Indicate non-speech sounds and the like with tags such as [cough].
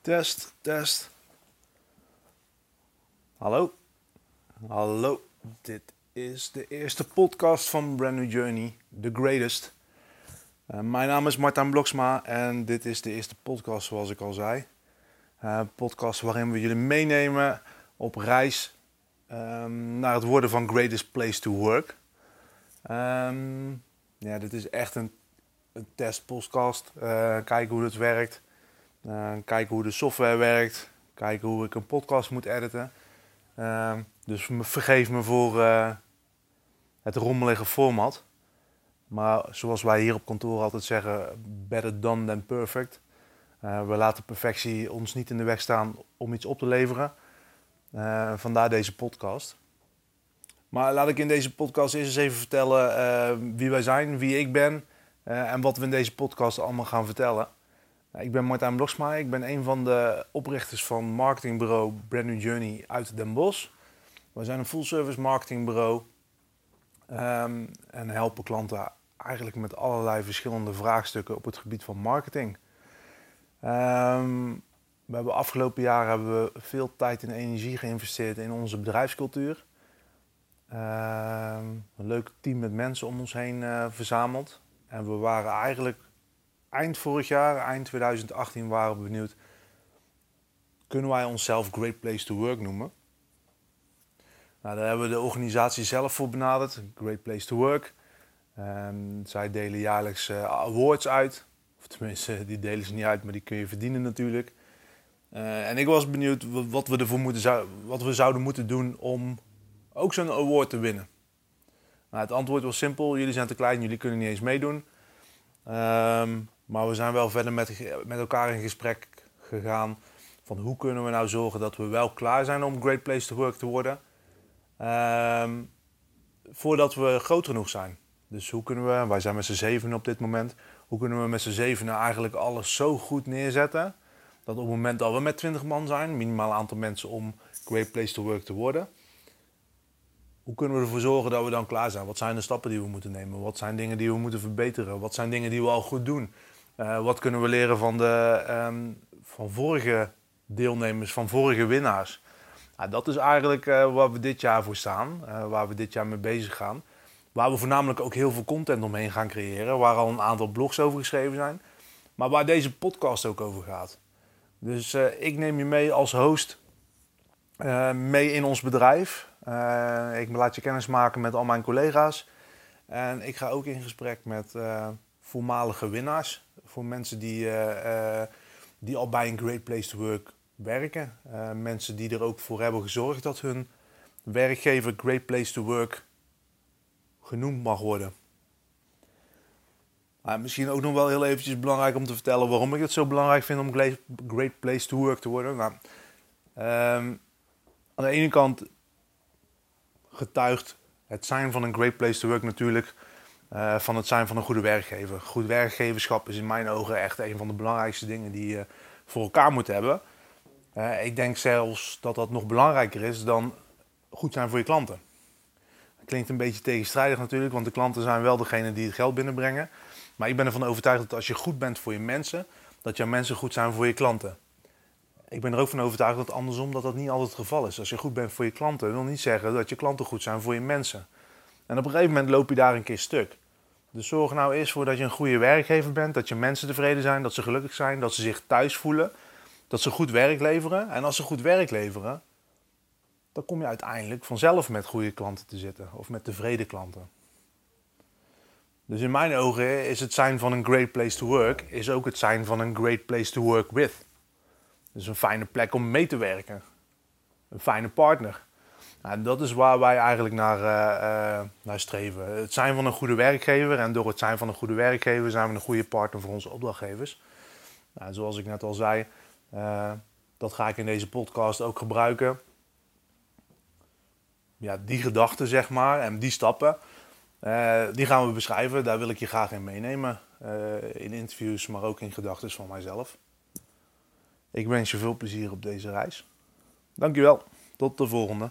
Test, test. Hallo. Hallo. Dit is de eerste podcast van Brand New Journey, The Greatest. Uh, mijn naam is Martijn Bloksma en dit is de eerste podcast zoals ik al zei. Uh, podcast waarin we jullie meenemen op reis um, naar het worden van Greatest Place to Work. Um, ja, dit is echt een, een testpodcast. Uh, kijken hoe het werkt. Uh, kijken hoe de software werkt. Kijken hoe ik een podcast moet editen. Uh, dus vergeef me voor uh, het rommelige format. Maar zoals wij hier op kantoor altijd zeggen, better done than perfect. We laten perfectie ons niet in de weg staan om iets op te leveren. vandaar deze podcast. Maar laat ik in deze podcast eerst eens even vertellen wie wij zijn, wie ik ben en wat we in deze podcast allemaal gaan vertellen. Ik ben Martijn Bloksma. Ik ben een van de oprichters van marketingbureau Brand New Journey uit Den Bosch. We zijn een full-service marketingbureau um, en helpen klanten eigenlijk met allerlei verschillende vraagstukken op het gebied van marketing. Um, we hebben afgelopen jaar hebben we veel tijd en energie geïnvesteerd in onze bedrijfscultuur. Um, een leuk team met mensen om ons heen uh, verzameld. En we waren eigenlijk eind vorig jaar, eind 2018, waren we benieuwd. Kunnen wij onszelf Great Place to Work noemen? Nou, daar hebben we de organisatie zelf voor benaderd, Great Place to Work. Um, zij delen jaarlijks uh, awards uit. Of tenminste, [laughs] die delen ze niet uit, maar die kun je verdienen natuurlijk. Uh, en ik was benieuwd wat we ervoor moeten, wat we zouden moeten doen om ook zo'n award te winnen. Nou, het antwoord was simpel: jullie zijn te klein, jullie kunnen niet eens meedoen. Um, maar we zijn wel verder met, met elkaar in gesprek gegaan van hoe kunnen we nou zorgen dat we wel klaar zijn om Great Place to Work te worden. Um, voordat we groot genoeg zijn. Dus hoe kunnen we, wij zijn met z'n zeven op dit moment, hoe kunnen we met z'n zeven eigenlijk alles zo goed neerzetten dat op het moment dat we met 20 man zijn, minimaal aantal mensen om Great Place to Work te worden, hoe kunnen we ervoor zorgen dat we dan klaar zijn? Wat zijn de stappen die we moeten nemen? Wat zijn dingen die we moeten verbeteren? Wat zijn dingen die we al goed doen? Uh, wat kunnen we leren van, de, um, van vorige deelnemers, van vorige winnaars? Nou, dat is eigenlijk uh, waar we dit jaar voor staan, uh, waar we dit jaar mee bezig gaan. Waar we voornamelijk ook heel veel content omheen gaan creëren, waar al een aantal blogs over geschreven zijn. Maar waar deze podcast ook over gaat. Dus ik neem je mee als host mee in ons bedrijf. ik laat je kennis maken met al mijn collega's. En ik ga ook in gesprek met voormalige winnaars voor mensen die, uh, die al bij een Great Place to Work werken. Uh, mensen die er ook voor hebben gezorgd dat hun werkgever Great Place to Work genoemd mag worden. Uh, misschien ook nog wel heel eventjes belangrijk om te vertellen waarom ik het zo belangrijk vind om Great Place to Work te worden. Nou, um, aan de ene kant getuigt het zijn van een Great Place to Work natuurlijk uh, van het zijn van een goede werkgever. Goed werkgeverschap is in mijn ogen echt een van de belangrijkste dingen die je voor elkaar moet hebben. Uh, ik denk zelfs dat dat nog belangrijker is dan goed zijn voor je klanten. Dat klinkt een beetje tegenstrijdig natuurlijk, want de klanten zijn wel degene die het geld binnenbrengen. Maar ik ben ervan overtuigd dat als je goed bent voor je mensen, dat jouw mensen goed zijn voor je klanten. Ik ben er ook van overtuigd dat andersom dat dat niet altijd het geval is. Als je goed bent voor je klanten, wil niet zeggen dat je klanten goed zijn voor je mensen. En op een gegeven moment loop je daar een keer stuk. Dus zorg nou eerst voor dat je een goede werkgever bent, dat je mensen tevreden zijn, dat ze gelukkig zijn, dat ze zich thuis voelen, dat ze goed werk leveren. En als ze goed werk leveren, dan kom je uiteindelijk vanzelf met goede klanten te zitten of met tevreden klanten. Dus in mijn ogen is het zijn van een great place to work is ook het zijn van een great place to work with. Dus een fijne plek om mee te werken. Een fijne partner. Nou, dat is waar wij eigenlijk naar, uh, uh, naar streven. Het zijn van een goede werkgever en door het zijn van een goede werkgever zijn we een goede partner voor onze opdrachtgevers. Nou, zoals ik net al zei, uh, dat ga ik in deze podcast ook gebruiken. Ja, die gedachten zeg maar en die stappen, die gaan we beschrijven. Daar wil ik je graag in meenemen. in interviews, maar ook in gedachten van mijzelf. Ik wens je veel plezier op deze reis. Dankjewel. Tot de volgende.